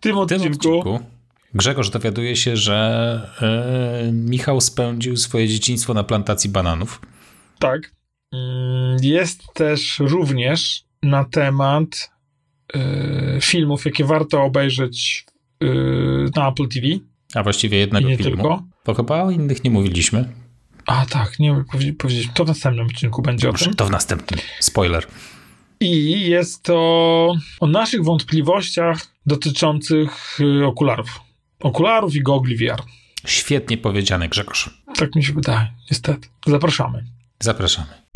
tym odcinku, tym odcinku Grzegorz dowiaduje się, że yy, Michał spędził swoje dzieciństwo na plantacji bananów. Tak. Mm, jest też również na temat yy, filmów, jakie warto obejrzeć yy, na Apple TV. A właściwie jednego I nie filmu. tylko. Bo chyba o innych nie mówiliśmy. A tak, nie powiedzieć. To w następnym odcinku będzie Dobrze, o tym. to w następnym. Spoiler. I jest to o naszych wątpliwościach dotyczących y, okularów. Okularów i gogli VR. Świetnie powiedziane, Grzegorz. Tak mi się wydaje, niestety. Zapraszamy. Zapraszamy.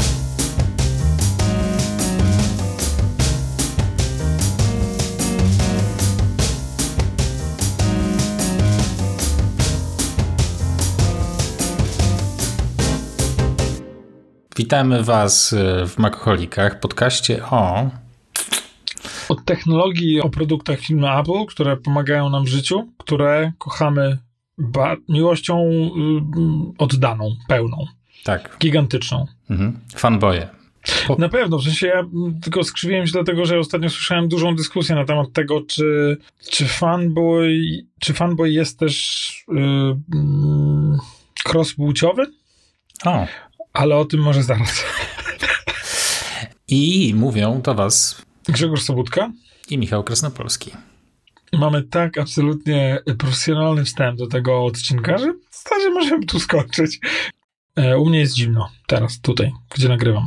Witamy Was y, w Makoholikach, podcaście o Od technologii, o produktach firmy Apple, które pomagają nam w życiu, które kochamy miłością y, oddaną, pełną, tak, gigantyczną. mhm. fanboye. Po- Na pewno, w sensie ja tylko skrzywiłem się dlatego, że ostatnio słyszałem dużą dyskusję na temat tego, czy, czy fanboy, czy fanboy jest też yy, cross-płciowy, O, ale o tym może zaraz. i mówią do Was Grzegorz Sobutka. i Michał Krasnopolski. Mamy tak absolutnie profesjonalny wstęp do tego odcinka, że w zasadzie możemy tu skończyć. E, u mnie jest zimno teraz, tutaj, gdzie nagrywam.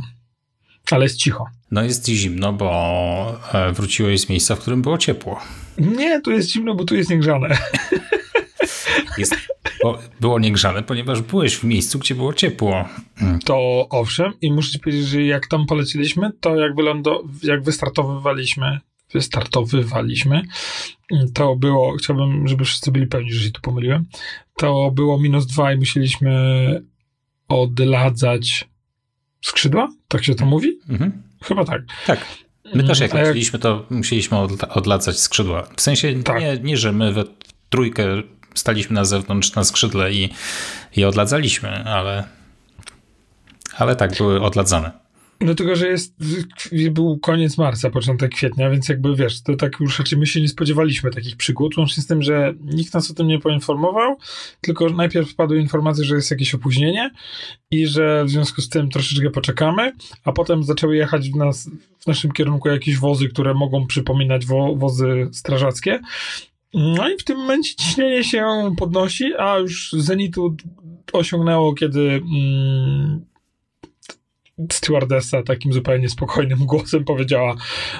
Ale jest cicho. No jest ci zimno, bo e, wróciłeś z miejsca, w którym było ciepło. Nie, tu jest zimno, bo tu jest niegrzane. Jest, bo było niegrzane, ponieważ byłeś w miejscu, gdzie było ciepło. Mm. To owszem, i muszę ci powiedzieć, że jak tam poleciliśmy, to jak, wylądo, jak wystartowywaliśmy, wystartowywaliśmy, to było, chciałbym, żeby wszyscy byli pewni, że się tu pomyliłem, to było minus dwa i musieliśmy odladzać skrzydła? Tak się to mówi? Mhm. Chyba tak. Tak. My też jak A jak- leciliśmy, to musieliśmy odla- odladzać skrzydła. W sensie Tak. nie, nie, że my we trójkę staliśmy na zewnątrz na skrzydle i, i odladzaliśmy, ale, ale tak, były odladzane. No tylko, że jest, był koniec marca, początek kwietnia, więc jakby wiesz, to tak już raczej my się nie spodziewaliśmy takich przygód, łącznie z tym, że nikt nas o tym nie poinformował, tylko najpierw wpadły informacje, że jest jakieś opóźnienie i że w związku z tym troszeczkę poczekamy, a potem zaczęły jechać w, nas, w naszym kierunku jakieś wozy, które mogą przypominać wo, wozy strażackie. No i w tym momencie ciśnienie się podnosi, a już zenitu osiągnęło, kiedy mm, stewardessa takim zupełnie spokojnym głosem powiedziała,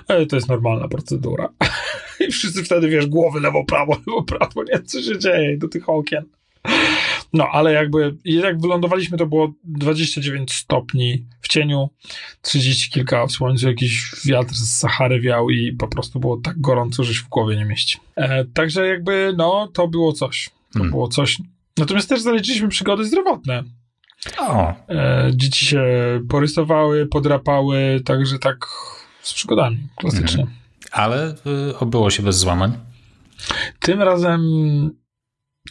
e, to jest normalna procedura. I wszyscy wtedy, wiesz, głowy lewo, prawo, lewo, prawo, nie, co się dzieje do tych okien. No, ale jakby, jak wylądowaliśmy, to było 29 stopni w cieniu, 30 kilka w słońcu, jakiś wiatr z Sahary wiał i po prostu było tak gorąco, że się w głowie nie mieści. E, także jakby, no, to było coś. To Hmm. było coś. Natomiast też zaliczyliśmy przygody zdrowotne. O, E, dzieci się porysowały, podrapały, także tak z przygodami, klasycznie. ale y, obyło się bez złamań. Tym razem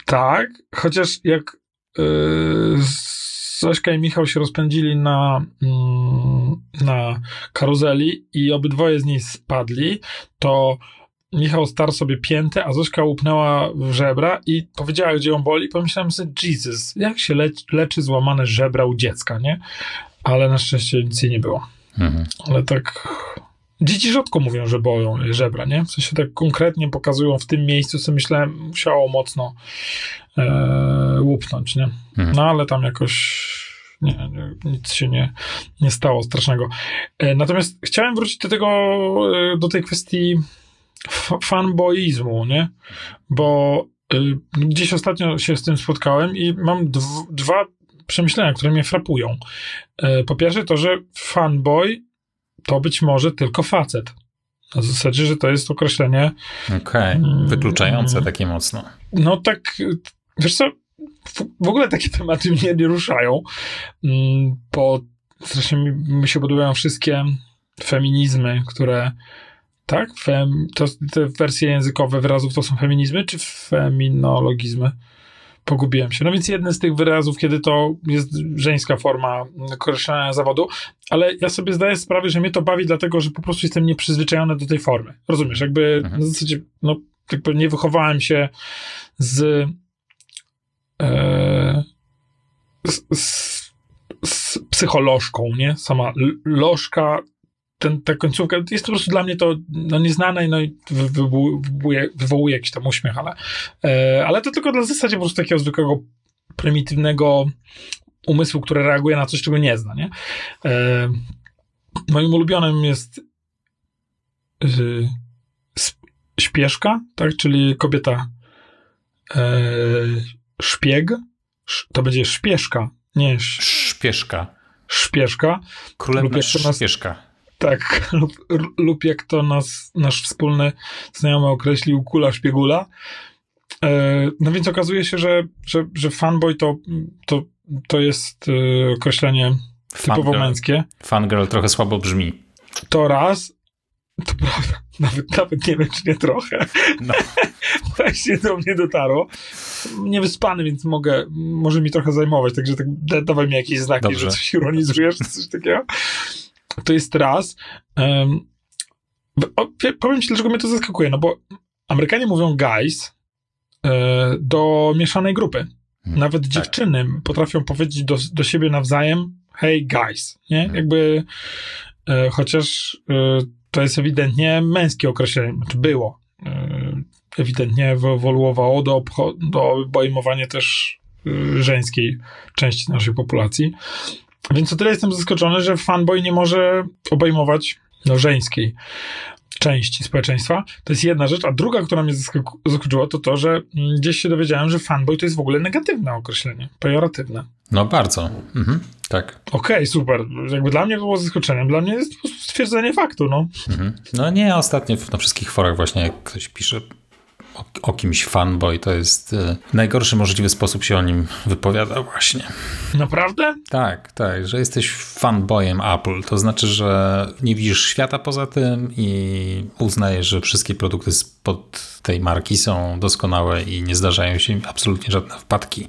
tak, chociaż jak e, Zośka i Michał się rozpędzili na, mm, na karuzeli i obydwoje z niej spadli, to Michał starł sobie piętę, a Zośka łupnęła w żebra i powiedziała, gdzie ją boli. Pomyślałem sobie, Jesus, jak się leczy, leczy złamane żebra u dziecka, nie? Ale na szczęście nic jej nie było. Mhm. Ale tak. Dzieci rzadko mówią, że boją żebra, nie? W sensie tak konkretnie pokazują w tym miejscu, co myślałem, musiało mocno e, łupnąć, nie? Mhm. No ale tam jakoś nie, nie, nic się nie, nie stało strasznego. E, natomiast chciałem wrócić do tego, e, do tej kwestii fanboizmu, nie? Bo y, gdzieś ostatnio się z tym spotkałem i mam dw- dwa przemyślenia, które mnie frapują. E, Po pierwsze to, że fanboy to być może tylko facet. Na zasadzie, że to jest określenie, Okej, Mm. wykluczające takie mocno. no tak, wiesz co, w, w ogóle takie tematy mnie nie ruszają, mm, bo strasznie mi, mi się podobają wszystkie feminizmy, które tak, fem, to, te wersje językowe wyrazów to są feminizmy, czy feminologizmy? Pogubiłem się. No więc jeden z tych wyrazów, kiedy to jest żeńska forma określania zawodu, ale ja sobie zdaję sprawę, że mnie to bawi, dlatego że po prostu jestem nieprzyzwyczajony do tej formy. Rozumiesz? Jakby Mhm. na zasadzie, no jakby nie wychowałem się z, e, z, z, z psycholożką, nie? Sama lożka, ten, ta końcówka, jest po prostu dla mnie to no, nieznane no, i wy- wywołuje, wywołuje, jakiś tam uśmiech, ale, e, ale to tylko na zasadzie po prostu takiego zwykłego, prymitywnego umysłu, który reaguje na coś, czego nie zna, nie? E, moim ulubionym jest sp- śpieszka, tak? Czyli kobieta e, szpieg. Sz, to będzie szpieszka, nie sz, Szpieszka. szpieszka. Królewna nas- Szpieszka. Tak, lub, lub jak to nas, nasz wspólny znajomy określił, kula szpiegula. E, no więc okazuje się, że, że, że fanboy to, to, to jest e, określenie typowo Fangirl. męskie. Fangirl trochę słabo brzmi. To raz, to prawda, nawet, nawet nie wiem, czy nie trochę. No. Właśnie do mnie dotarło. Niewyspany, więc mogę, może mi trochę zajmować, także tak da, dawaj mi jakieś znaki, Dobrze. że coś ironizujesz, coś takiego. To jest raz. Um, powiem ci, dlaczego mnie to zaskakuje, no bo Amerykanie mówią guys e, do mieszanej grupy. Mhm, Nawet tak. dziewczyny potrafią powiedzieć do, do siebie nawzajem hey guys, nie? Mhm. Jakby e, chociaż e, to jest ewidentnie męskie określenie, znaczy było. Ewidentnie ewoluowało do, do obejmowania też żeńskiej części naszej populacji. Więc o tyle jestem zaskoczony, że fanboy nie może obejmować no, żeńskiej części społeczeństwa. To jest jedna rzecz. A druga, która mnie zaskoczyła, to to, że mm, gdzieś się dowiedziałem, że fanboy to jest w ogóle negatywne określenie, pejoratywne. No bardzo. Mhm. Tak. Okej, super. Jakby dla mnie było zaskoczeniem. Dla mnie jest po prostu stwierdzenie faktu, no. Mhm. No nie, ostatnio na wszystkich forach właśnie jak ktoś pisze o, o kimś fanboy, to jest y, najgorszy możliwy sposób się o nim wypowiada właśnie. Naprawdę? Tak, tak, że jesteś fanboyem Apple. To znaczy, że nie widzisz świata poza tym i uznajesz, że wszystkie produkty spod tej marki są doskonałe i nie zdarzają się absolutnie żadne wpadki.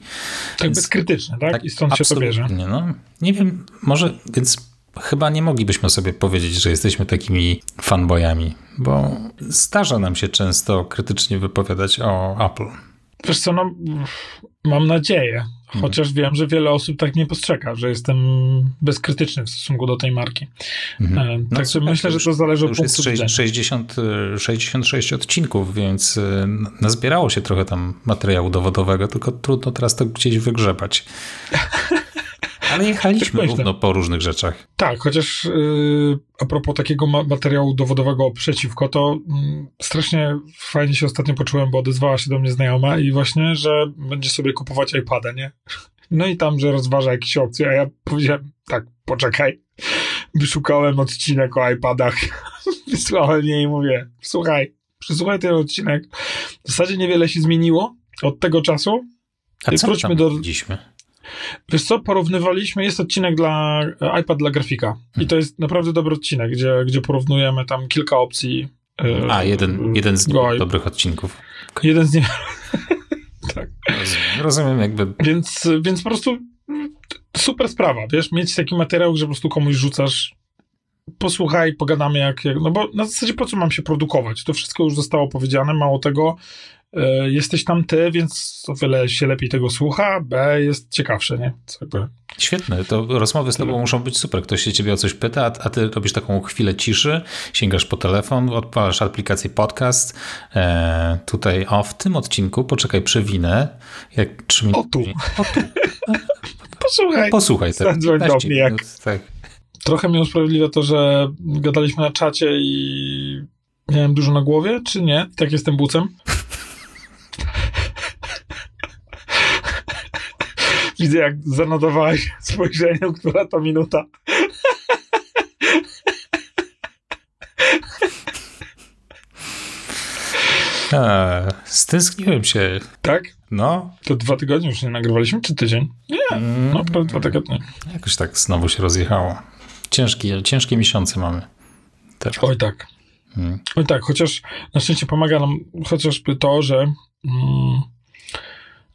Tak Więc- bezkrytyczne, tak? I stąd się to bierze. No, nie wiem, może, więc chyba nie moglibyśmy sobie powiedzieć, że jesteśmy takimi fanboyami, bo zdarza nam się często krytycznie wypowiadać o Apple. Wiesz co, no, mam nadzieję. Chociaż wiem, że wiele osób tak mnie postrzega, że jestem bezkrytyczny w stosunku do tej marki. Mhm. E, No Także myślę, to że to zależy To od punktu widzenia. 60, 66 odcinków, więc y, nazbierało się trochę tam materiału dowodowego, tylko trudno teraz to gdzieś wygrzebać. Ale jechaliśmy myślę. równo po różnych rzeczach. Tak, chociaż yy, a propos takiego ma- materiału dowodowego przeciwko, to mm, strasznie fajnie się ostatnio poczułem, bo odezwała się do mnie znajoma i właśnie, że będzie sobie kupować iPada, nie? No i tam, że rozważa jakieś opcje, a ja powiedziałem, tak, poczekaj. Wyszukałem odcinek o iPadach, wysłałem jej i mówię, słuchaj, przesłuchaj ten odcinek. W zasadzie niewiele się zmieniło od tego czasu. A co my Wróćmy tam do- widzieliśmy? Wiesz co, porównywaliśmy, jest odcinek dla e, iPad dla grafika i to jest naprawdę dobry odcinek, gdzie, gdzie porównujemy tam kilka opcji. e, A, jeden, jeden z go- dobrych odcinków. Jeden z nich. tak. Rozumiem, rozumiem jakby Więc, więc po prostu super sprawa, wiesz, mieć taki materiał, że po prostu komuś rzucasz posłuchaj, pogadamy jak, jak, no bo na zasadzie po co mam się produkować? To wszystko już zostało powiedziane, mało tego, jesteś tam ty, więc o wiele się lepiej tego słucha, B jest ciekawsze, nie? Jakby Świetne, to rozmowy z tobą muszą być super. Ktoś się ciebie o coś pyta, a, a ty robisz taką chwilę ciszy, sięgasz po telefon, odpalasz aplikację podcast. E, tutaj, o, w tym odcinku, poczekaj, przewinę. Jak trzy minuty. O tu. O tu. Posłuchaj. Posłuchaj teraz. Zadzwoń do 15 mnie, jak- tak. Trochę mnie usprawiedliwia to, że gadaliśmy na czacie i miałem dużo na głowie, czy nie? Tak jestem bucem. Widzę, jak zanotowałeś spojrzeniu, która to minuta. E, stęskniłem się. Tak? No, To dwa tygodnie już nie nagrywaliśmy, czy tydzień? Nie, mm, no prawie dwa tygodnie. jakoś tak znowu się rozjechało. Ciężkie, ciężkie miesiące mamy. Teraz. Oj tak. Mm. Oj tak, chociaż na szczęście pomaga nam chociażby to, że, mm,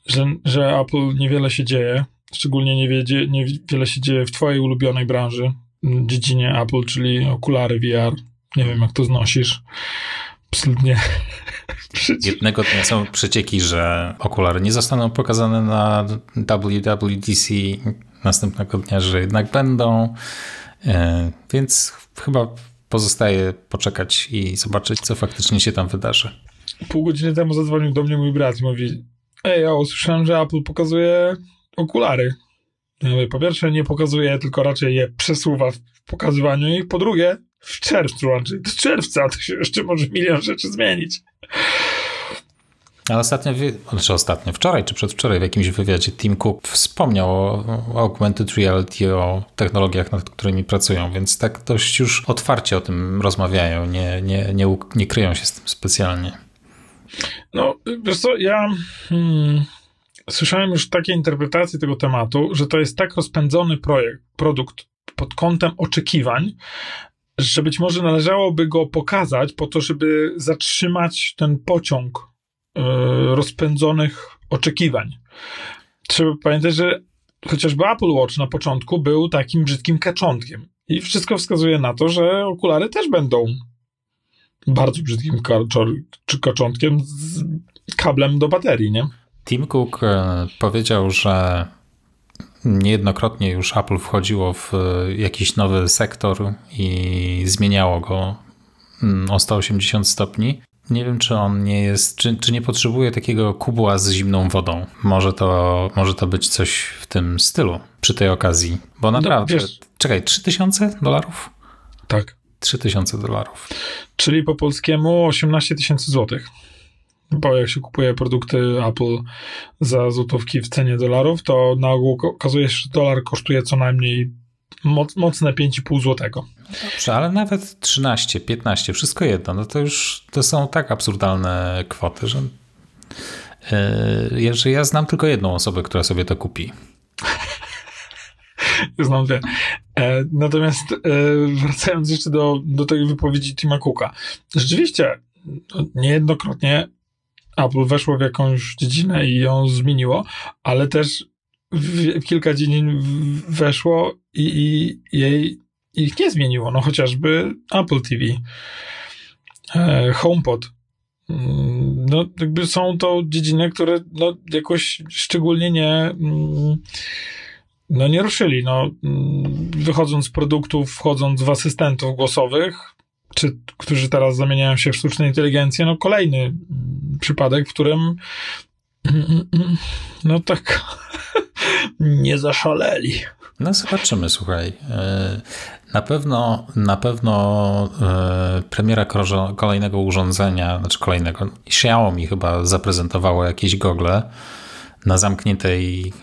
że, że Apple niewiele się dzieje, szczególnie niewiele się dzieje w twojej ulubionej branży, mm, dziedzinie Apple, czyli okulary VR. Nie wiem, jak to znosisz. absolutnie. Jednego dnia są przecieki, że okulary nie zostaną pokazane na WWDC, następnego dnia, że jednak będą, e, więc chyba pozostaje poczekać i zobaczyć, co faktycznie się tam wydarzy. Pół godziny temu zadzwonił do mnie mój brat i mówi ej, ja usłyszałem, że Apple pokazuje okulary. Mówię, po pierwsze nie pokazuje, tylko raczej je przesuwa w pokazywaniu ich. Po drugie, w czerwcu, Andrzej, do czerwca to się jeszcze może milion rzeczy zmienić. Ale ostatnio, znaczy ostatnio, wczoraj czy przedwczoraj w jakimś wywiadzie Tim Cook wspomniał o, o augmented reality, o technologiach, nad którymi pracują, więc tak dość już otwarcie o tym rozmawiają, nie, nie, nie, nie kryją się z tym specjalnie. No, wiesz co, ja hmm, słyszałem już takie interpretacje tego tematu, że to jest tak rozpędzony projekt, produkt pod kątem oczekiwań, że być może należałoby go pokazać po to, żeby zatrzymać ten pociąg y, rozpędzonych oczekiwań. Trzeba pamiętać, że chociażby Apple Watch na początku był takim brzydkim kaczątkiem. I wszystko wskazuje na to, że okulary też będą bardzo brzydkim czy kaczątkiem z kablem do baterii, nie? Tim Cook e, powiedział, że niejednokrotnie już Apple wchodziło w e, jakiś nowy sektor i zmieniało go mm, o 180 stopni. Nie wiem, czy on nie jest, czy, czy nie potrzebuje takiego kubła z zimną wodą. Może to, może to być coś w tym stylu przy tej okazji. Bo no, naprawdę, no, wiesz, czekaj, 3000 dolarów? Tak. 3000 dolarów. Czyli po polskiemu 18 tysięcy złotych. Bo jak się kupuje produkty Apple za złotówki w cenie dolarów, to na ogół okazuje się, że dolar kosztuje co najmniej mocne 5,5 złotego. Dobrze, ale nawet 13, 15, wszystko jedno, no to już to są tak absurdalne kwoty, że, yy, że ja znam tylko jedną osobę, która sobie to kupi. Znam dwie. E, natomiast e, wracając jeszcze do, do tej wypowiedzi Tima Cooka. Rzeczywiście, no, niejednokrotnie Apple weszło w jakąś dziedzinę i ją zmieniło, ale też w, w kilka dziedzin weszło i, i jej ich nie zmieniło. No chociażby Apple TV, e, HomePod. Mm, no, jakby są to dziedziny, które no, jakoś szczególnie nie. Mm, no nie ruszyli. No, mm, wychodząc z produktów, wchodząc w asystentów głosowych, czy którzy teraz zamieniają się w sztuczną inteligencję, no kolejny mm, przypadek, w którym no tak nie zaszaleli. No zobaczymy, słuchaj. E, na pewno, na pewno e, premiera kolejnego urządzenia, znaczy kolejnego, Xiaomi chyba zaprezentowało jakieś gogle na zamkniętej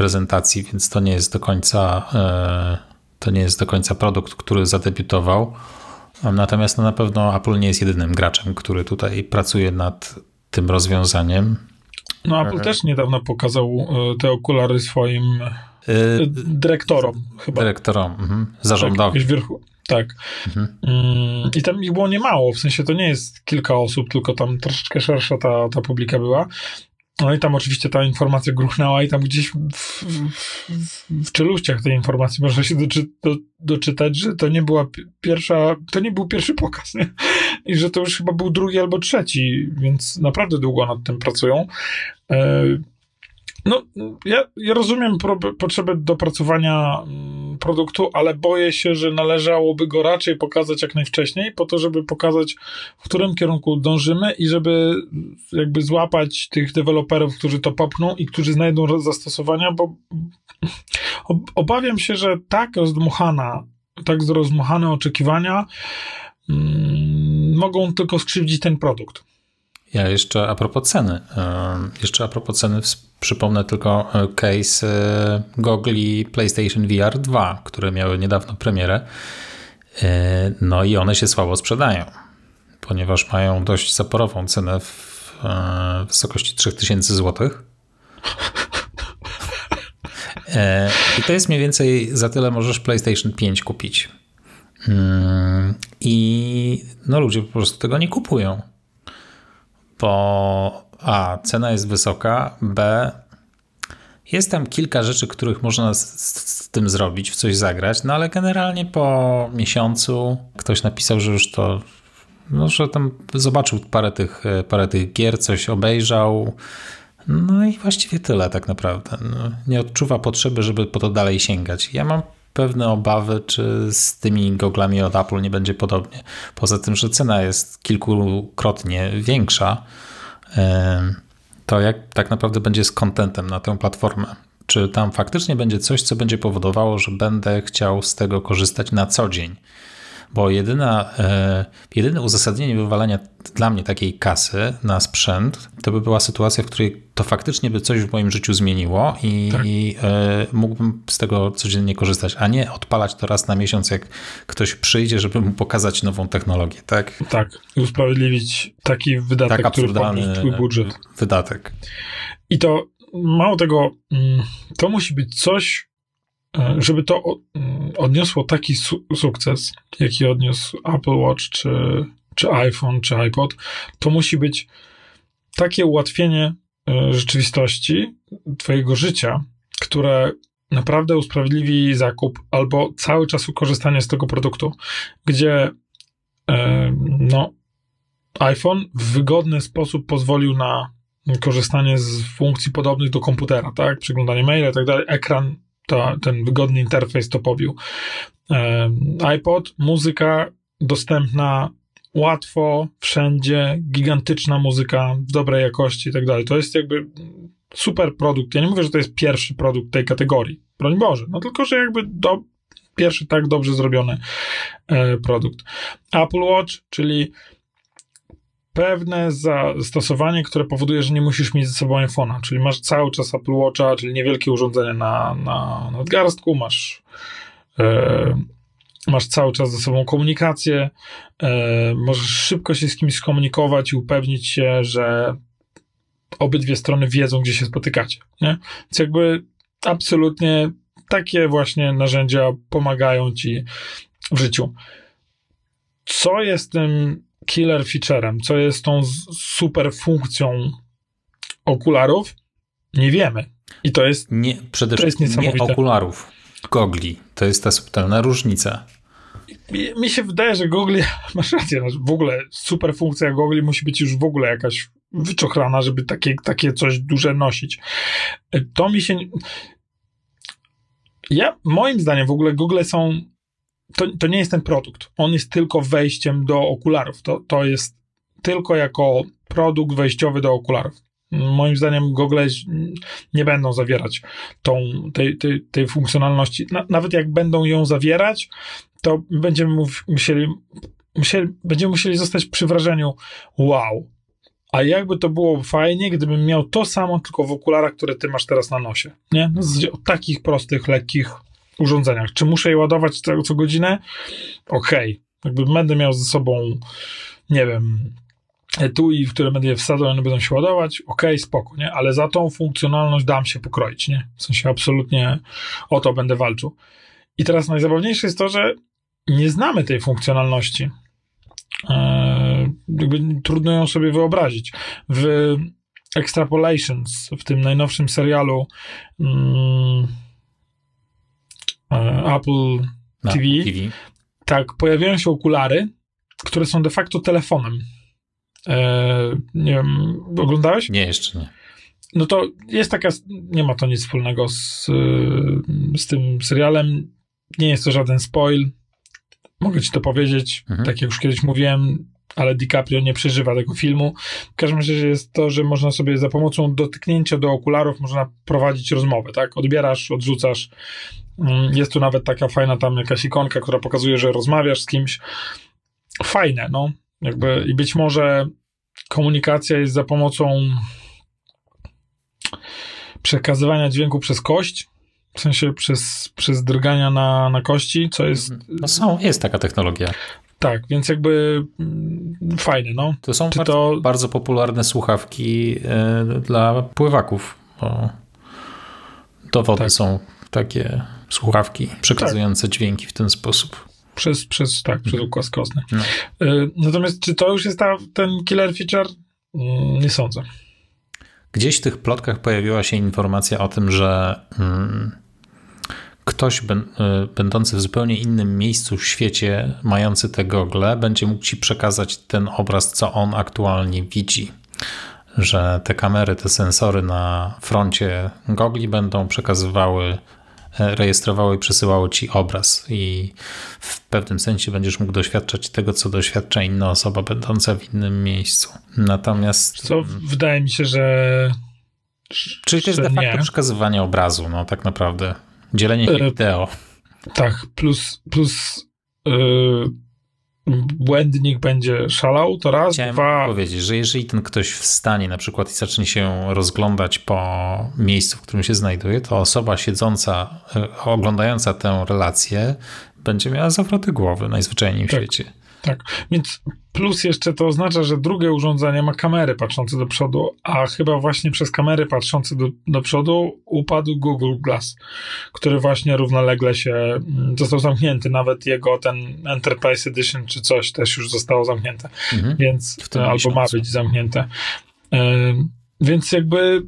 prezentacji, więc to nie jest do końca e, to nie jest do końca produkt, który zadebiutował. Natomiast no, na pewno Apple nie jest jedynym graczem, który tutaj pracuje nad tym rozwiązaniem. No Apple e, też niedawno pokazał e, te okulary swoim dyrektorom chyba. Dyrektorom, mhm. zarządowym. Tak, tak. Mhm. Mm, I tam ich było niemało, w sensie to nie jest kilka osób, tylko tam troszeczkę szersza ta, ta publika była. No i tam oczywiście ta informacja gruchnęła i tam gdzieś w, w, w czeluściach tej informacji można się doczy, do, doczytać, że to nie była pierwsza, to nie był pierwszy pokaz, nie? I że to już chyba był drugi albo trzeci, więc naprawdę długo nad tym pracują. E, no, ja, ja rozumiem potrzebę dopracowania mm, produktu, ale boję się, że należałoby go raczej pokazać jak najwcześniej, po to, żeby pokazać, w którym kierunku dążymy i żeby jakby złapać tych deweloperów, którzy to popną i którzy znajdą zastosowania, bo obawiam się, że tak rozdmuchana, tak zrozmuchane oczekiwania mm, mogą tylko skrzywdzić ten produkt. Ja jeszcze a propos ceny, jeszcze a propos ceny przypomnę tylko e, case e, gogli PlayStation VR 2, które miały niedawno premierę. E, no i one się słabo sprzedają, ponieważ mają dość zaporową cenę w wysokości 3000 zł. I to jest mniej więcej za tyle możesz PlayStation 5 kupić. Mm, I no ludzie po prostu tego nie kupują bo A, cena jest wysoka, B, jest tam kilka rzeczy, których można z, z, tym zrobić, w coś zagrać, no ale generalnie po miesiącu ktoś napisał, że już to no, że tam zobaczył parę tych, parę tych gier, coś obejrzał. No i właściwie tyle tak naprawdę. No, nie odczuwa potrzeby, żeby po to dalej sięgać. Ja mam pewne obawy, czy z tymi goglami od Apple nie będzie podobnie. Poza tym, że cena jest kilkukrotnie większa, to jak tak naprawdę będzie z kontentem na tę platformę? Czy tam faktycznie będzie coś, co będzie powodowało, że będę chciał z tego korzystać na co dzień? Bo jedyna, e, jedyne uzasadnienie wywalania dla mnie takiej kasy na sprzęt to by była sytuacja, w której to faktycznie by coś w moim życiu zmieniło i, tak. i e, mógłbym z tego codziennie korzystać, a nie odpalać to raz na miesiąc, jak ktoś przyjdzie, żeby mu pokazać nową technologię, tak? Tak, usprawiedliwić taki wydatek, tak który podnieść twój budżet. Wydatek. I to mało tego, mm, to musi być coś, żeby to mm, odniosło taki su sukces, jaki odniósł Apple Watch, czy, czy iPhone, czy iPod, to musi być takie ułatwienie e, rzeczywistości Twojego życia, które naprawdę usprawiedliwi zakup albo cały czas korzystanie z tego produktu, gdzie e, no, iPhone w wygodny sposób pozwolił na korzystanie z funkcji podobnych do komputera, tak? Przeglądanie maila i tak dalej. Ekran ten wygodny interfejs to pobił. iPod, muzyka dostępna łatwo, wszędzie, gigantyczna muzyka w dobrej jakości i tak dalej. To jest jakby super produkt. Ja nie mówię, że to jest pierwszy produkt tej kategorii. Broń Boże. No tylko, że jakby do, pierwszy tak dobrze zrobiony e, produkt. Apple Watch, czyli pewne zastosowanie, które powoduje, że nie musisz mieć ze sobą iPhone'a, czyli masz cały czas Apple Watcha, czyli niewielkie urządzenie na, na nadgarstku, masz, e, masz cały czas ze sobą komunikację, e, możesz szybko się z kimś skomunikować i upewnić się, że obydwie strony wiedzą, gdzie się spotykacie. Nie? Więc jakby absolutnie takie właśnie narzędzia pomagają ci w życiu. Co jest tym killer featurem, co jest tą super funkcją okularów, nie wiemy. I to jest nie, przede wszystkim nie okularów, gogli. To jest ta subtelna różnica. Mi, mi się wydaje, że gogli, masz rację, w ogóle super funkcja gogli musi być już w ogóle jakaś wyczochrana, żeby takie, takie coś duże nosić. To mi się... Ja, moim zdaniem w ogóle Google są to, to nie jest ten produkt. On jest tylko wejściem do okularów. To, to jest tylko jako produkt wejściowy do okularów. Moim zdaniem Google nie będą zawierać tą, tej, tej, tej funkcjonalności. Na, nawet jak będą ją zawierać, to będziemy musieli, musieli, będziemy musieli zostać przy wrażeniu wow. A jakby to było fajnie, gdybym miał to samo, tylko w okularach, które ty masz teraz na nosie. Nie? No, takich prostych, lekkich urządzeniach. Czy muszę je ładować co, co godzinę? Okej. Okay. Jakby będę miał ze sobą, nie wiem, etui, w które będę je wsadzał, one będą się ładować, okej, okay, spoko, nie? Ale za tą funkcjonalność dam się pokroić, nie? W sensie absolutnie o to będę walczył. I teraz najzabawniejsze jest to, że nie znamy tej funkcjonalności. Eee, jakby trudno ją sobie wyobrazić. W Extrapolations, w tym najnowszym serialu, mm, E, Apple TV, TV, tak, pojawiają się okulary, które są de facto telefonem. E, nie wiem, oglądałeś? Nie, jeszcze nie. No to jest taka, nie ma to nic wspólnego z, z tym serialem. Nie jest to żaden spoil. Mogę ci to powiedzieć. Mhm. Tak jak już kiedyś mówiłem, ale DiCaprio nie przeżywa tego filmu. W każdym razie jest to, że można sobie za pomocą dotyknięcia do okularów można prowadzić rozmowę, tak? Odbierasz, odrzucasz. Mm, jest tu nawet taka fajna tam jakaś ikonka, która pokazuje, że rozmawiasz z kimś. Fajne, no. Jakby i być może komunikacja jest za pomocą przekazywania dźwięku przez kość, w sensie przez, przez drgania na, na kości, co jest... No są, jest taka technologia. Tak, więc jakby mm, fajne, no. To są bardzo, to... bardzo popularne słuchawki y, dla pływaków, bo do wody tak. są takie słuchawki przekazujące tak. dźwięki w ten sposób. Przez, przez tak, przez układ kostny. No. Y, natomiast czy to już jest ta, ten killer feature? Mm, nie sądzę. Gdzieś w tych plotkach pojawiła się informacja o tym, że mm, ktoś będący w zupełnie innym miejscu w świecie, mający te gogle, będzie mógł ci przekazać ten obraz, co on aktualnie widzi. Że te kamery, te sensory na froncie gogli będą przekazywały rejestrowało i przesyłało ci obraz i w pewnym sensie będziesz mógł doświadczać tego, co doświadcza inna osoba będąca w innym miejscu. Natomiast... Co wydaje mi się, że... Czyli to jest de facto nie. przekazywanie obrazu, no tak naprawdę. Dzielenie się e, wideo. Tak, plus, plus yy, błędnik będzie szalał, to raz, Chciałem dwa... powiedzieć, że jeżeli ten ktoś wstanie na przykład i zacznie się rozglądać po miejscu, w którym się znajduje, to osoba siedząca, e, oglądająca tę relację będzie miała zawroty głowy najzwyczajniej w tak. świecie. Tak, więc plus jeszcze to oznacza, że drugie urządzenie ma kamery patrzące do przodu, a chyba właśnie przez kamery patrzące do, do przodu upadł Google Glass, który właśnie równolegle się mm, został zamknięty. Nawet jego ten Enterprise Edition czy coś też już zostało zamknięte, mhm. więc albo miesiącu. ma być zamknięte. Yy, więc jakby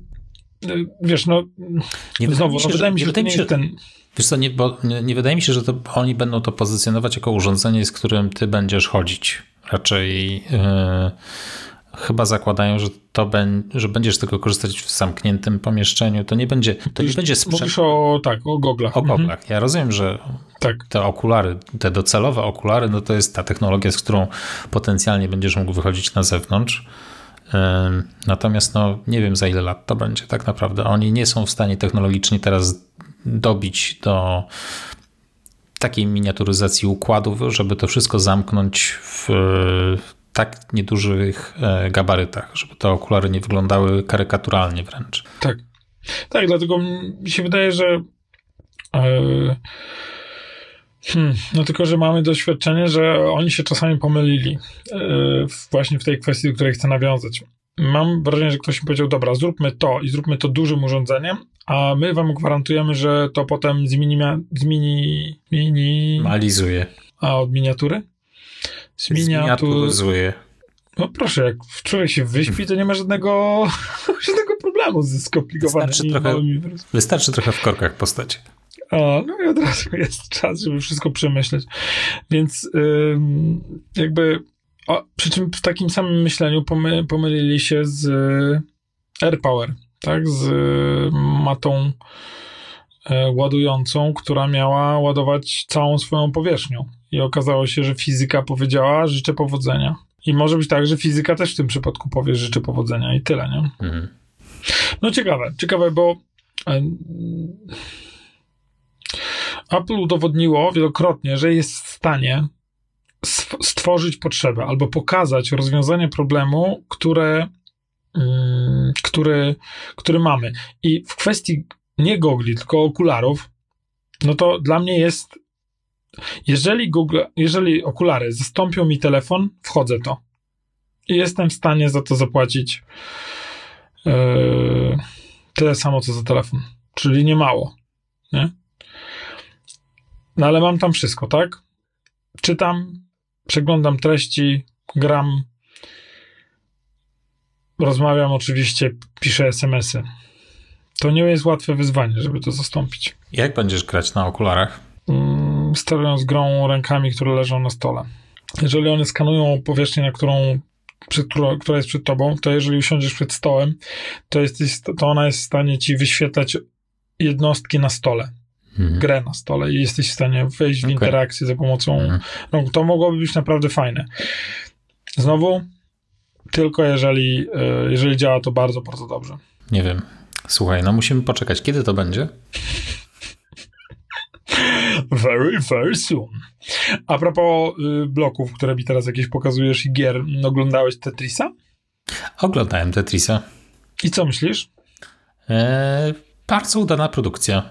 yy, wiesz, no nie znowu, no, wydaje mi się, że, wydaje mi się, że ten Wiesz co, nie, bo nie, nie, wydaje mi się, że to oni będą to pozycjonować jako urządzenie, z którym ty będziesz chodzić. Raczej yy, chyba zakładają, że to ben, że będziesz tylko korzystać w zamkniętym pomieszczeniu. To nie będzie. To nie będzie sprzęt... Mówisz o tak, o goglach. O mhm. goglach. Mhm. Ja rozumiem, że tak. te okulary, te docelowe okulary, no to jest ta technologia, z którą potencjalnie będziesz mógł wychodzić na zewnątrz. Natomiast no, nie wiem za ile lat to będzie tak naprawdę. Oni nie są w stanie technologicznie teraz dobić do takiej miniaturyzacji układów, żeby to wszystko zamknąć w tak niedużych e, gabarytach, żeby te okulary nie wyglądały karykaturalnie wręcz. Tak. Tak, dlatego mi się wydaje, że yy, hmm, no tylko, że mamy doświadczenie, że oni się czasami pomylili właśnie w tej kwestii, do której chcę nawiązać mam wrażenie, że ktoś mi powiedział, dobra, zróbmy to i zróbmy to dużym urządzeniem, a my wam gwarantujemy, że to potem zmieni, zmieni, mini... Malizuje. A od miniatury? Zminiaturyzuje. No proszę, jak człowiek się wyśpi, to nie ma żadnego, żadnego problemu ze skomplikowanymi wystarczy trochę, wystarczy trochę w korkach postać. O, no i od razu jest czas, żeby wszystko przemyśleć. Więc ym, jakby o, przy czym w takim samym myśleniu pomy, pomylili się z e, AirPower, tak? Z e, matą e, ładującą, która miała ładować całą swoją powierzchnią. I okazało się, że fizyka powiedziała: życzę powodzenia. I może być tak, że fizyka też w tym przypadku powie: życzę powodzenia i tyle, nie? Mhm. No ciekawe, ciekawe, bo Apple udowodniło wielokrotnie, że jest w stanie stworzyć potrzebę albo pokazać rozwiązanie problemu, które, mm, który, który mamy. I w kwestii nie gogli, tylko okularów, no to dla mnie jest, jeżeli, Google, jeżeli okulary zastąpią mi telefon, wchodzę to. I jestem w stanie za to zapłacić yy, tyle samo, co za telefon. Czyli nie mało. Nie? No ale mam tam wszystko, tak? Czytam, przeglądam treści, gram, rozmawiam oczywiście, piszę SMS-y. To nie jest łatwe wyzwanie, żeby to zastąpić. Jak będziesz grać na okularach? Mm, sterując grą rękami, które leżą na stole. Jeżeli one skanują powierzchnię, na którą, przed, która jest przed tobą, to jeżeli usiądziesz przed stołem, to, jesteś, to ona jest w stanie ci wyświetlać jednostki na stole mhm. grę na stole i jesteś w stanie wejść w okay. interakcję za pomocą mhm. rąk. To mogłoby być naprawdę fajne. Znowu, tylko jeżeli, e, jeżeli działa to bardzo, bardzo dobrze. Nie wiem. Słuchaj, no musimy poczekać. Kiedy to będzie? Very, very soon. A propos y, bloków, które mi teraz jakieś pokazujesz i gier, oglądałeś Tetrisa? Oglądałem Tetrisa. I co myślisz? Eee, bardzo udana produkcja.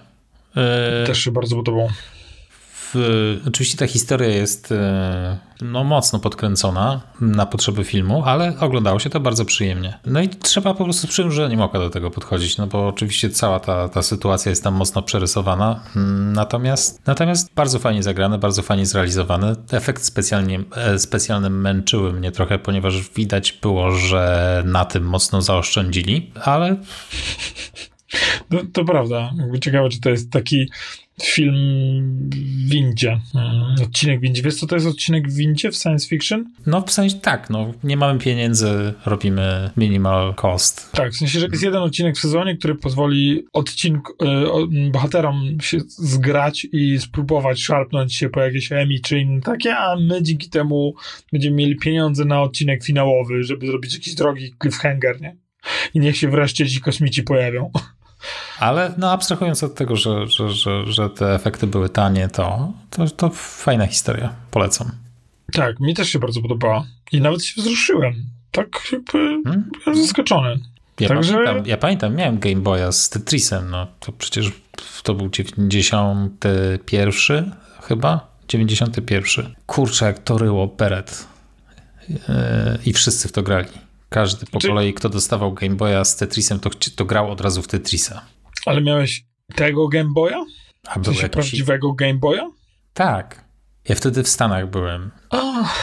E, Też się bardzo podobał. W, oczywiście ta historia jest e, no, mocno podkręcona na potrzeby filmu, ale oglądało się to bardzo przyjemnie. No i trzeba po prostu z przymrużeniem oka do tego podchodzić, no bo oczywiście cała ta, ta sytuacja jest tam mocno przerysowana, natomiast, natomiast bardzo fajnie zagrane, bardzo fajnie zrealizowany. Efekt specjalnie, e, specjalny męczyły mnie trochę, ponieważ widać było, że na tym mocno zaoszczędzili, ale No, to prawda. Ciekawe, czy to jest taki film w windzie. Mm, odcinek w windzie. Wiesz, co to jest odcinek w windzie w science fiction? No w sensie tak, no nie mamy pieniędzy, robimy minimal cost. Tak, w sensie, że jest jeden odcinek w sezonie, który pozwoli odcinku, y, bohaterom się zgrać i spróbować szarpnąć się po jakieś Emmy czy inne takie, a my dzięki temu będziemy mieli pieniądze na odcinek finałowy, żeby zrobić jakiś drogi cliffhanger, nie? I niech się wreszcie ci kosmici pojawią. Ale no abstrahując od tego, że, że, że, że te efekty były tanie, to, to, to fajna historia. Polecam. Tak, mi też się bardzo podobała. I nawet się wzruszyłem. Tak jakby hmm? byłem zaskoczony. Ja, Także... pamiętam, ja pamiętam, miałem Game Boya z Tetrisem, no to przecież to był 91 chyba? 91. Kurczę, jak to ryło Beret. Yy, I wszyscy w to grali. Każdy po Czy... kolei, kto dostawał Game Boya z Tetrisem, to, to grał od razu w Tetrisa. Ale miałeś tego Game Boya? A był jakiś... prawdziwego Game Boya? Tak. Ja wtedy w Stanach byłem. Oh.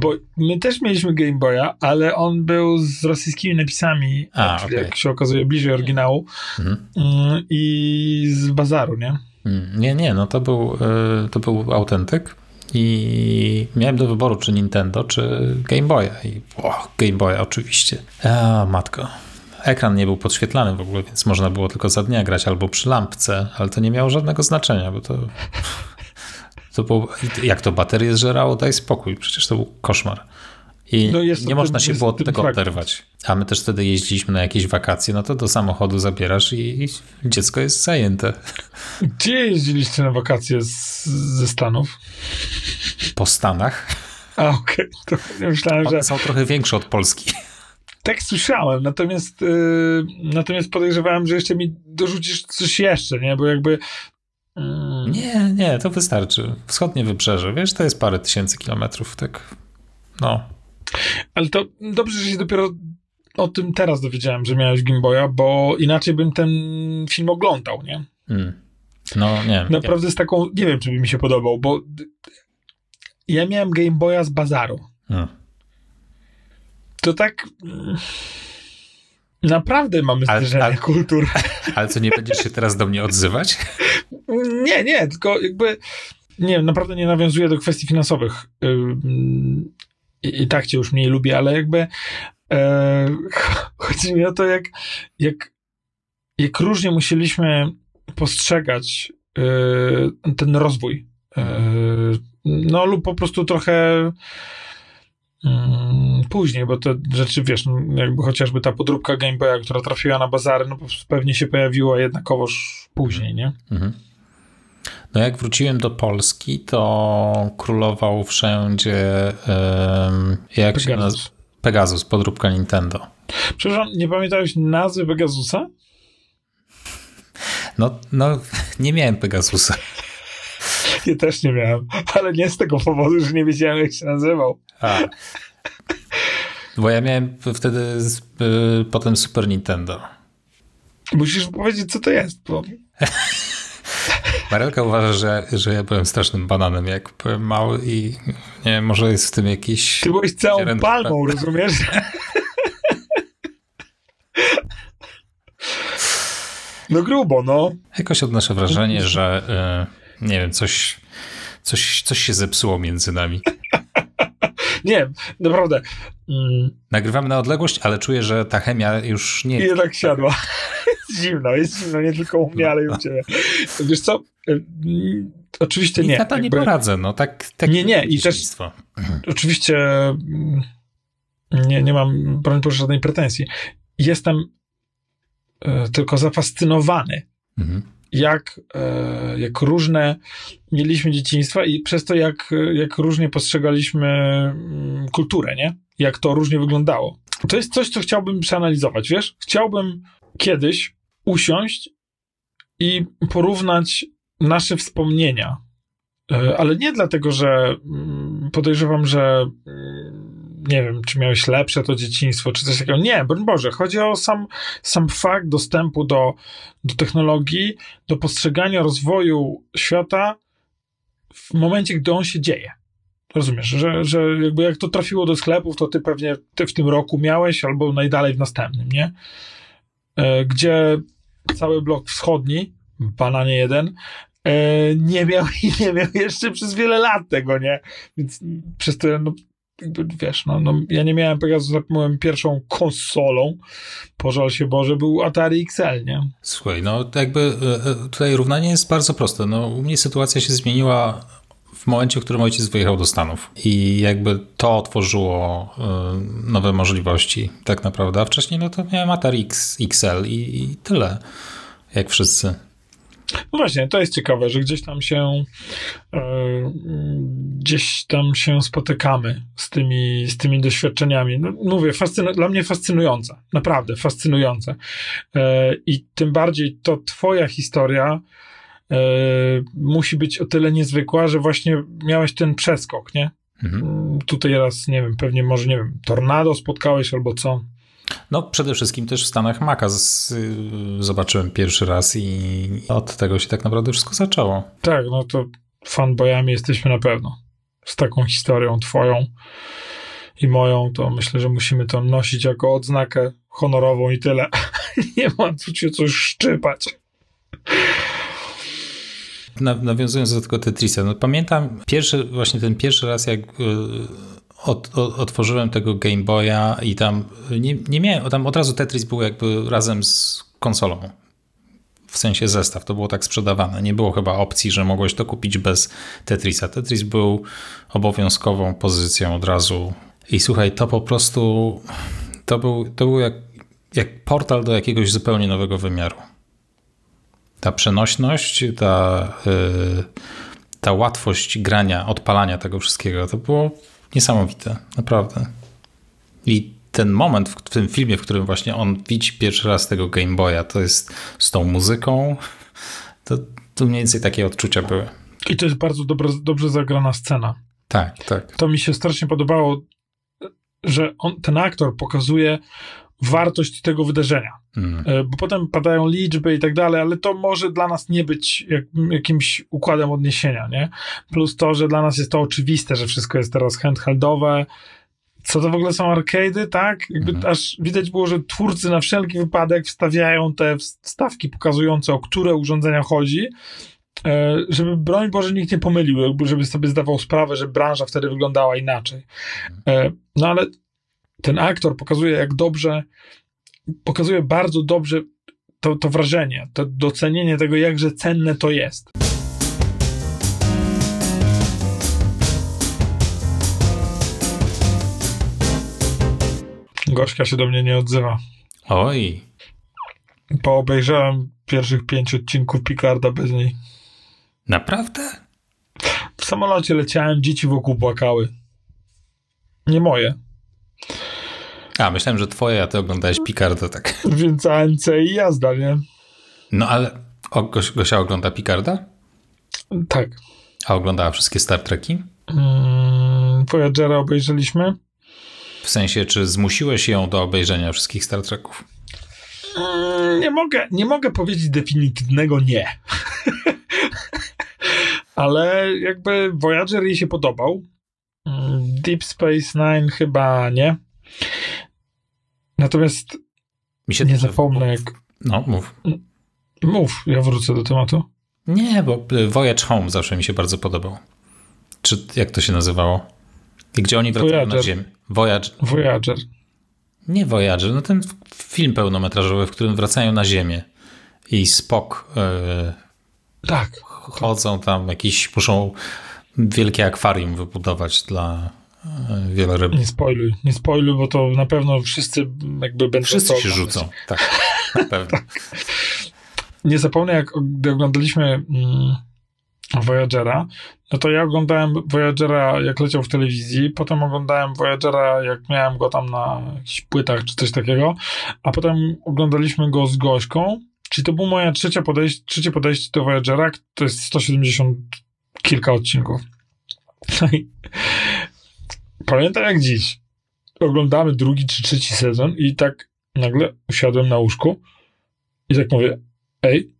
Bo my też mieliśmy Game Boya, ale on był z rosyjskimi napisami, A, okay. jak się okazuje, bliżej oryginału mhm. Mm, i z bazaru, nie? Mm, nie, nie, no to był, y, to był autentyk. I miałem do wyboru, czy Nintendo, czy Game Boya. I o, Game Boya oczywiście. A, matko. Ekran nie był podświetlany w ogóle, więc można było tylko za dnia grać albo przy lampce, ale to nie miało żadnego znaczenia, bo to. to było, jak to baterię zżerało, daj spokój, przecież to był koszmar. I no nie można się było od tego oderwać. A my też wtedy jeździliśmy na jakieś wakacje, no to do samochodu zabierasz i, i dziecko jest zajęte. Gdzie jeździliście na wakacje z, ze Stanów? Po Stanach. A, okej. Okay. myślałem, One że... są trochę większe od Polski. Tak słyszałem, natomiast, yy, natomiast podejrzewałem, że jeszcze mi dorzucisz coś jeszcze, nie? Bo jakby mm. Nie, nie, to wystarczy. Wschodnie wybrzeże, wiesz, to jest parę tysięcy kilometrów, tak. No. Ale to dobrze, że się dopiero o tym teraz dowiedziałem, że miałeś Gimboya, bo inaczej bym ten film oglądał, nie? Mm. No, nie. Naprawdę z taką, nie wiem, czy by mi się podobał, bo ja miałem Game Boya z bazaru. Mm. To tak... Naprawdę mamy zderzenie ale, kultur. Ale co, nie będziesz się teraz do mnie odzywać? Nie, nie, tylko jakby... Nie, naprawdę nie nawiązuję do kwestii finansowych i, tak cię już mniej lubię, ale jakby e, chodzi mi o to, jak, jak, jak różnie musieliśmy postrzegać e, ten rozwój. E, no lub po prostu trochę mm, później, bo te rzeczy, wiesz, no, jakby chociażby ta podróbka Game Boya, która trafiła na bazary, no pewnie się pojawiła jednakowoż później, nie? Mhm. No jak wróciłem do Polski, to królował wszędzie jak Pegasus. się nazywa? Pegasus, podróbka Nintendo. Przepraszam, nie pamiętałeś nazwy Pegasusa? No, no nie miałem Pegasusa. Ja też nie miałem, ale nie z tego powodu, że nie wiedziałem, jak się nazywał. A. Bo ja miałem wtedy y, potem Super Nintendo. Musisz powiedzieć, co to jest, bo... Marelka uważa, że, że ja byłem strasznym bananem, jak byłem mały i nie wiem, może jest w tym jakiś... Ty byłeś całą palmą, rozumiesz? No grubo, no. Jakoś odnoszę wrażenie, że yy, nie wiem, coś, coś, coś się zepsuło między nami. nie, naprawdę. Mm. Nagrywamy na odległość, ale czuję, że ta chemia już nie... Jednak siadła. Jest zimno, jest zimno, nie tylko u mnie, ale i u ciebie. Wiesz co, Oczywiście nie. Ja to nie poradzę, no tak. tak nie, nie, i też oczywiście mm, nie, nie mam broń Boże żadnej pretensji. Jestem e, tylko zafascynowany, mhm. jak, e, jak różne mieliśmy dzieciństwa i przez to, jak, jak różnie postrzegaliśmy mm, kulturę, nie? Jak to różnie wyglądało. To jest coś, co chciałbym przeanalizować, wiesz? Chciałbym kiedyś usiąść i porównać nasze wspomnienia. E, ale nie dlatego, że mm, podejrzewam, że mm, nie wiem, czy miałeś lepsze to dzieciństwo, czy coś takiego. Nie, broń Boże, chodzi o sam, sam fakt dostępu do, do technologii, do postrzegania rozwoju świata w momencie, gdy on się dzieje. Rozumiesz, że, że jakby jak to trafiło do sklepów, to ty pewnie ty w tym roku miałeś, albo najdalej w następnym, nie? E, gdzie cały blok wschodni, bananie jeden, e, nie miał i nie miał jeszcze przez wiele lat tego, nie? Więc przez to, no, wiesz, no, no, ja nie miałem Pegasusa, byłem pierwszą konsolą, pożal się Boże, był Atari XL, nie? Słuchaj, no jakby e, tutaj równanie jest bardzo proste. No, u mnie sytuacja się zmieniła w momencie, w którym ojciec wyjechał do Stanów i jakby to otworzyło y, nowe możliwości tak naprawdę, a wcześniej no to miałem Atari X, XL i, i tyle, jak wszyscy. No właśnie, to jest ciekawe, że gdzieś tam się e, gdzieś tam się spotykamy z tymi, z tymi doświadczeniami. No, mówię, dla mnie fascynujące, naprawdę fascynujące. E, I tym bardziej to twoja historia musi być o tyle niezwykła, że właśnie miałeś ten przeskok, nie? Mhm. Tutaj raz, nie wiem, pewnie może, nie wiem, tornado spotkałeś albo co? No przede wszystkim też w Stanach Maca z, y, zobaczyłem pierwszy raz i od tego się tak naprawdę wszystko zaczęło. Tak, no to fanboyami jesteśmy na pewno. Z taką historią twoją i moją, to myślę, że musimy to nosić jako odznakę honorową i tyle. Nie ma tu się coś szczypać. Na, nawiązując do tego Tetrisa, no pamiętam pierwszy, właśnie ten pierwszy raz, jak od, od, otworzyłem tego Game Boya i tam nie, nie miałem, tam od razu Tetris był jakby razem z konsolą. W sensie zestaw, to było tak sprzedawane. Nie było chyba opcji, że mogłeś to kupić bez Tetrisa. Tetris był obowiązkową pozycją od razu. I słuchaj, to po prostu to był, to był jak, jak portal do jakiegoś zupełnie nowego wymiaru. Ta przenośność, ta, yy, ta łatwość grania, odpalania tego wszystkiego, to było niesamowite, naprawdę. I ten moment w tym filmie, w którym właśnie on widzi pierwszy raz tego Game Boya, to jest z tą muzyką, to, to mniej więcej takie odczucia były. I to jest bardzo dobra, dobrze zagrana scena. Tak, tak. To mi się strasznie podobało, że on, ten aktor pokazuje wartość tego wydarzenia. Mm. Bo potem padają liczby i tak dalej, ale to może dla nas nie być jak, jakimś układem odniesienia, nie? Plus to, że dla nas jest to oczywiste, że wszystko jest teraz handheldowe. Co to w ogóle są arcady, tak? Jakby Mhm. aż widać było, że twórcy na wszelki wypadek wstawiają te wstawki pokazujące, o które urządzenia chodzi, e, żeby broń Boże nikt nie pomylił, żeby sobie zdawał sprawę, że branża wtedy wyglądała inaczej. E, No ale ten aktor pokazuje, jak dobrze, pokazuje bardzo dobrze to, to wrażenie, to docenienie tego, jakże cenne to jest. Gorzka się do mnie nie odzywa. Oj, Bo obejrzałem pierwszych pięć odcinków Picarda bez niej. naprawdę? W samolocie leciałem, dzieci wokół płakały. Nie moje. A, myślałem, że twoje, a ty oglądałeś Picarda, tak. Więc ANC i jazda, nie? No ale o, Goś, Gosia ogląda Picarda? Tak. A oglądała wszystkie Star Treki? Mm, Voyagera obejrzeliśmy. W sensie, czy zmusiłeś ją do obejrzenia wszystkich Star Treków? Mm, Nie mogę, nie mogę powiedzieć definitywnego nie. Ale jakby Voyager jej się podobał. Mm, Deep Space Nine chyba nie. Natomiast Mi się nie zapomnę, jak. No, mów. Mów, ja wrócę do tematu. Nie, bo y, Voyage Home zawsze mi się bardzo podobał. Czy jak to się nazywało? Gdzie oni wracają na Voyager. Ziemię? Voyage. Voyager. Nie Voyager, no ten film pełnometrażowy, w którym wracają na Ziemię. I Spock y, Tak. chodzą tam, jakiś muszą wielkie akwarium wybudować dla y, wieloryb. Nie spoiluj, nie spoiluj, bo to na pewno wszyscy jakby będą. Wszyscy się rzucą. Tak, na pewno. nie zapomnę, jak gdy oglądaliśmy mm, Voyagera, no to ja oglądałem Voyagera, jak leciał w telewizji, potem oglądałem Voyagera, jak miałem go tam na jakichś płytach czy coś takiego, a potem oglądaliśmy go z Gośką, czyli to było moje trzecie podejście, trzecie podejście do Voyagera, to jest 170 kilka odcinków. No i pamiętam jak dziś. Oglądamy drugi czy trzeci sezon i tak nagle usiadłem na łóżku i tak mówię, ej,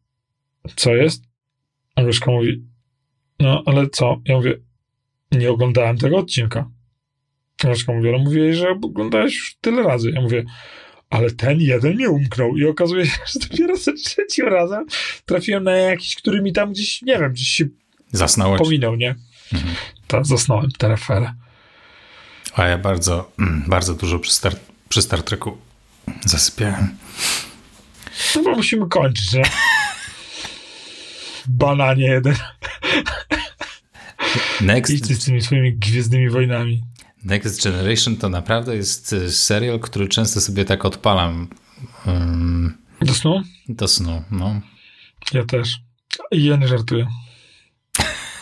co jest? Agnieszka mówi, no ale co? Ja mówię, nie oglądałem tego odcinka. Agnieszka mówi, ale mówiłeś, że oglądałeś już tyle razy. Ja mówię, ale ten jeden mi umknął i okazuje się, że dopiero za trzecim razem trafiłem na jakiś, który mi tam gdzieś, nie wiem, gdzieś się Zasnąłeś? pominął, nie? Mhm. Tak, zasnąłem, tereferę. A ja bardzo, bardzo dużo przy Star, przy Star Treku zasypiałem. No bo musimy kończyć, nie? Bananie jeden. Next, Idźcie z tymi swoimi gwiezdnymi wojnami. Next Generation to naprawdę jest y, serial, który często sobie tak odpalam um, Do snu? do snu. No. Ja też. I ja nie żartuję.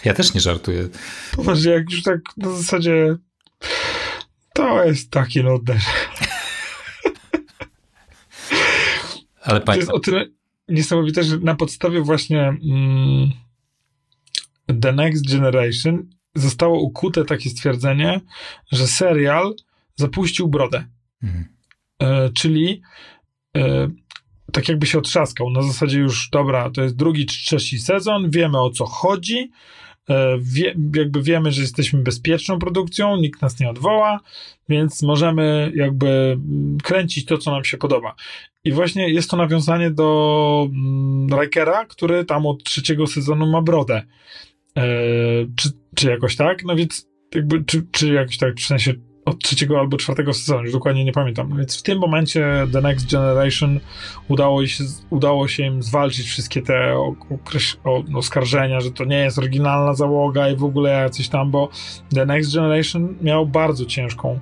Ja też nie żartuję. Poważnie, jak już tak na zasadzie to jest takie nudne. Ale To jest o tyle niesamowite, że na podstawie właśnie mm, The Next Generation zostało ukute takie stwierdzenie, że serial zapuścił brodę. Mhm. E, czyli e, tak jakby się otrzaskał. Na zasadzie już, dobra, to jest drugi czy trzeci sezon, wiemy o co chodzi, wie, jakby wiemy, że jesteśmy bezpieczną produkcją, nikt nas nie odwoła, więc możemy jakby mm, kręcić to, co nam się podoba. I właśnie jest to nawiązanie do mm, Rikera, który tam od trzeciego sezonu ma brodę. E, czy, czy jakoś tak? No więc jakby, czy, czy jakoś tak, w sensie od trzeciego albo czwartego sezonu, już dokładnie nie pamiętam. No Więc w tym momencie The Next Generation udało się, udało się im zwalczyć wszystkie te o- okreś- o- oskarżenia, że to nie jest oryginalna załoga i w ogóle jacyś tam, bo The Next Generation miał bardzo ciężką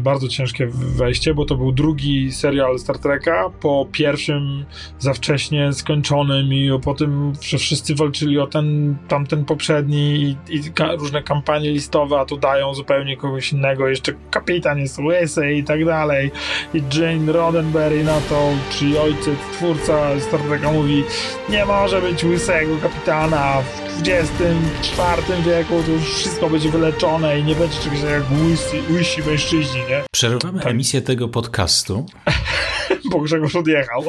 bardzo ciężkie wejście, bo to był drugi serial Star Treka, po pierwszym za wcześnie skończonym i po tym, że wszyscy walczyli o ten, tamten poprzedni i, i ka- różne kampanie listowe, a tu dają zupełnie kogoś innego, jeszcze kapitan jest łysy i tak dalej. I Jane Roddenberry na to, czyli ojciec, twórca Star Treka mówi, nie może być łysego kapitana. W XXIV wieku, to już wszystko będzie wyleczone i nie będzie czegoś jak łysy, łysi mężczyźni, nie? przerywamy Tak. emisję tego podcastu. Bo Grzegorz odjechał.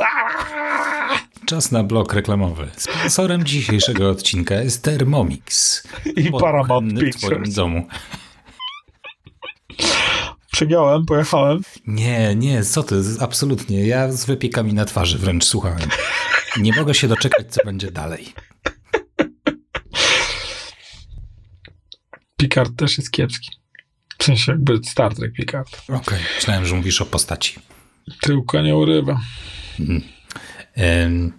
Czas na blok reklamowy. Sponsorem dzisiejszego odcinka jest Thermomix. I Paramount Podwójny w twoim Pictures. domu. Przegiąłem, pojechałem. Nie, nie, co ty, absolutnie. Ja z wypiekami na twarzy wręcz słuchałem. Nie mogę się doczekać, co będzie dalej. Picard też jest kiepski. W sensie jakby Star Trek Picard. Okej, myślałem, że mówisz o postaci. Tyłka nie urywa. Ym,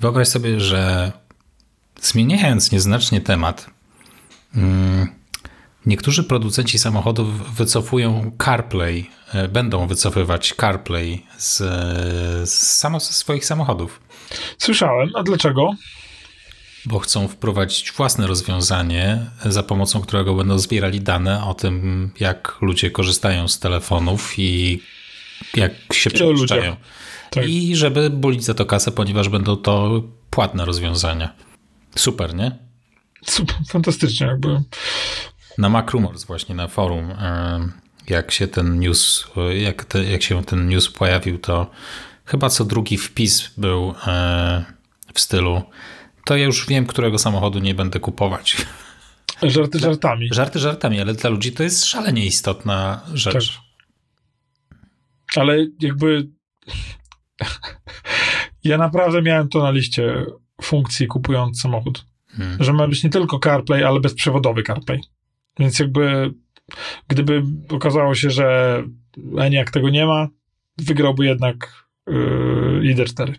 Wyobraź sobie, że zmieniając nieznacznie temat, ym, niektórzy producenci samochodów wycofują CarPlay, e, będą wycofywać CarPlay z, z, samo, ze swoich samochodów, Słyszałem, a dlaczego? Bo chcą wprowadzić własne rozwiązanie, za pomocą którego będą zbierali dane o tym, jak ludzie korzystają z telefonów i jak się przemieszczają. Tak. I żeby bulić za to kasę, ponieważ będą to płatne rozwiązania. Super, nie? Super, fantastycznie jakby. Na Macrumors właśnie na forum, em, jak się ten news, jak, te, jak się ten news pojawił, to chyba co drugi wpis był e, w stylu to ja już wiem, którego samochodu nie będę kupować. Żarty żartami. Żarty żartami, ale dla ludzi to jest szalenie istotna rzecz. Ale jakby ja naprawdę miałem to na liście funkcji kupując samochód. Hmm. Że ma być nie tylko CarPlay, ale bezprzewodowy CarPlay. Więc jakby gdyby okazało się, że Eniak tego nie ma, wygrałby jednak yy, Lider 4.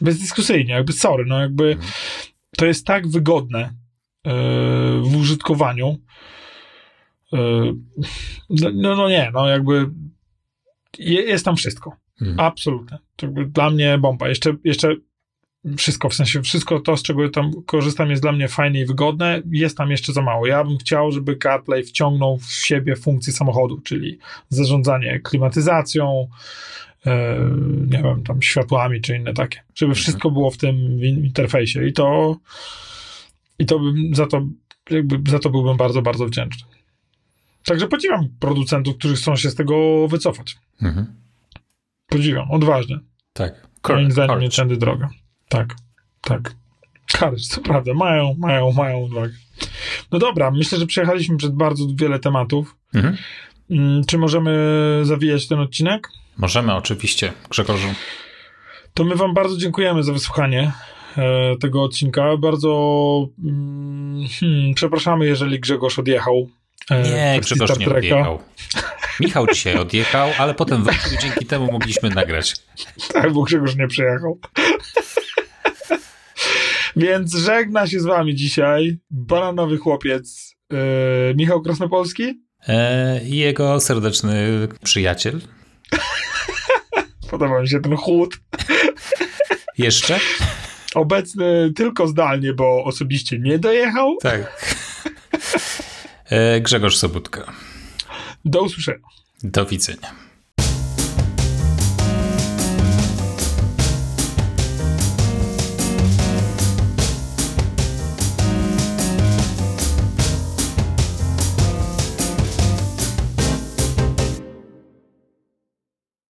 Bezdyskusyjnie, jakby sorry, no jakby Mhm. to jest tak wygodne yy, w użytkowaniu. Yy, no, no, nie, no jakby je, jest tam wszystko. Hmm. Absolutnie. To jakby dla mnie bomba. Jeszcze, jeszcze wszystko, w sensie wszystko to, z czego tam korzystam, jest dla mnie fajne i wygodne. Jest tam jeszcze za mało. Ja bym chciał, żeby CarPlay wciągnął w siebie funkcję samochodu, czyli zarządzanie klimatyzacją, nie wiem, tam światłami czy inne takie. Żeby wszystko było w tym interfejsie i to i to bym za to jakby za to byłbym bardzo, bardzo wdzięczny. Także podziwiam producentów, którzy chcą się z tego wycofać. Mhm. Podziwiam, odważnie. Tak. Moim zdaniem nie tędy droga. Tak, tak. Courage, co prawda, mają, mają, mają odwagę. No dobra, myślę, że przejechaliśmy przez bardzo wiele tematów. Mhm. Mm, Czy możemy zawijać ten odcinek? Możemy oczywiście, Grzegorzu. To my Wam bardzo dziękujemy za wysłuchanie e, tego odcinka. Bardzo mm, hmm, przepraszamy, jeżeli Grzegorz odjechał. e, Nie, Grzegorz nie odjechał. Michał dzisiaj odjechał, ale potem wrócił dzięki temu mogliśmy nagrać. Tak, bo Grzegorz nie przyjechał. Więc żegna się z Wami dzisiaj bananowy chłopiec e, Michał Krasnopolski. E, I jego serdeczny przyjaciel. Podoba mi się ten chłód. Jeszcze? Obecny tylko zdalnie, bo osobiście nie dojechał. Tak. E, Grzegorz Sobutka. Do usłyszenia. Do widzenia.